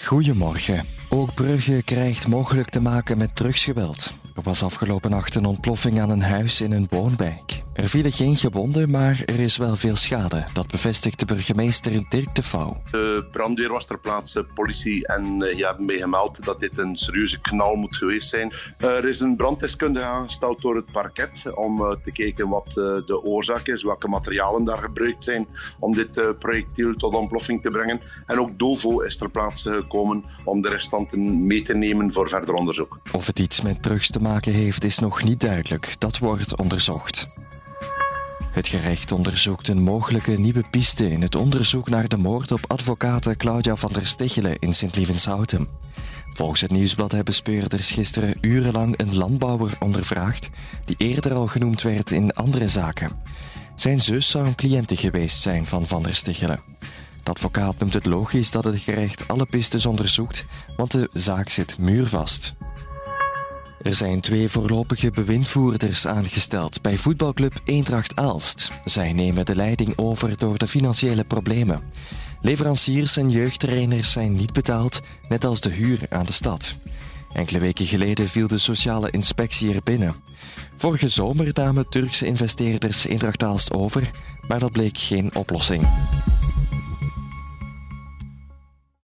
Goedemorgen. Ook Brugge krijgt mogelijk te maken met drugsgeweld. Er was afgelopen nacht een ontploffing aan een huis in een woonwijk. Er vielen geen gewonden, maar er is wel veel schade. Dat bevestigt de burgemeester Dirk de Vouw. De brandweer was ter plaatse, politie en uh, ja, hebben mij gemeld dat dit een serieuze knal moet geweest zijn. er is een branddeskundige aangesteld door het parket om uh, te kijken wat uh, de oorzaak is, welke materialen daar gebruikt zijn om dit projectiel tot ontploffing te brengen. En ook Dovo is ter plaatse gekomen om de restanten mee te nemen voor verder onderzoek. Of het iets met drugs te maken heeft, is nog niet duidelijk. Dat wordt onderzocht. Het gerecht onderzoekt een mogelijke nieuwe piste in het onderzoek naar de moord op advocate Claudia van der Stichelen in Sint-Lievenshouten. Volgens het nieuwsblad hebben speurders gisteren urenlang een landbouwer ondervraagd die eerder al genoemd werd in andere zaken. Zijn zus zou een cliënte geweest zijn van Van der Stichelen. De advocaat noemt het logisch dat het gerecht alle pistes onderzoekt, want de zaak zit muurvast. Er zijn twee voorlopige bewindvoerders aangesteld bij voetbalclub Eendracht Aalst. Zij nemen de leiding over door de financiële problemen. Leveranciers en jeugdtrainers zijn niet betaald, net als de huur aan de stad. Enkele weken geleden viel de sociale inspectie er binnen. Vorige zomer namen Turkse investeerders Eendracht Aalst over, maar dat bleek geen oplossing.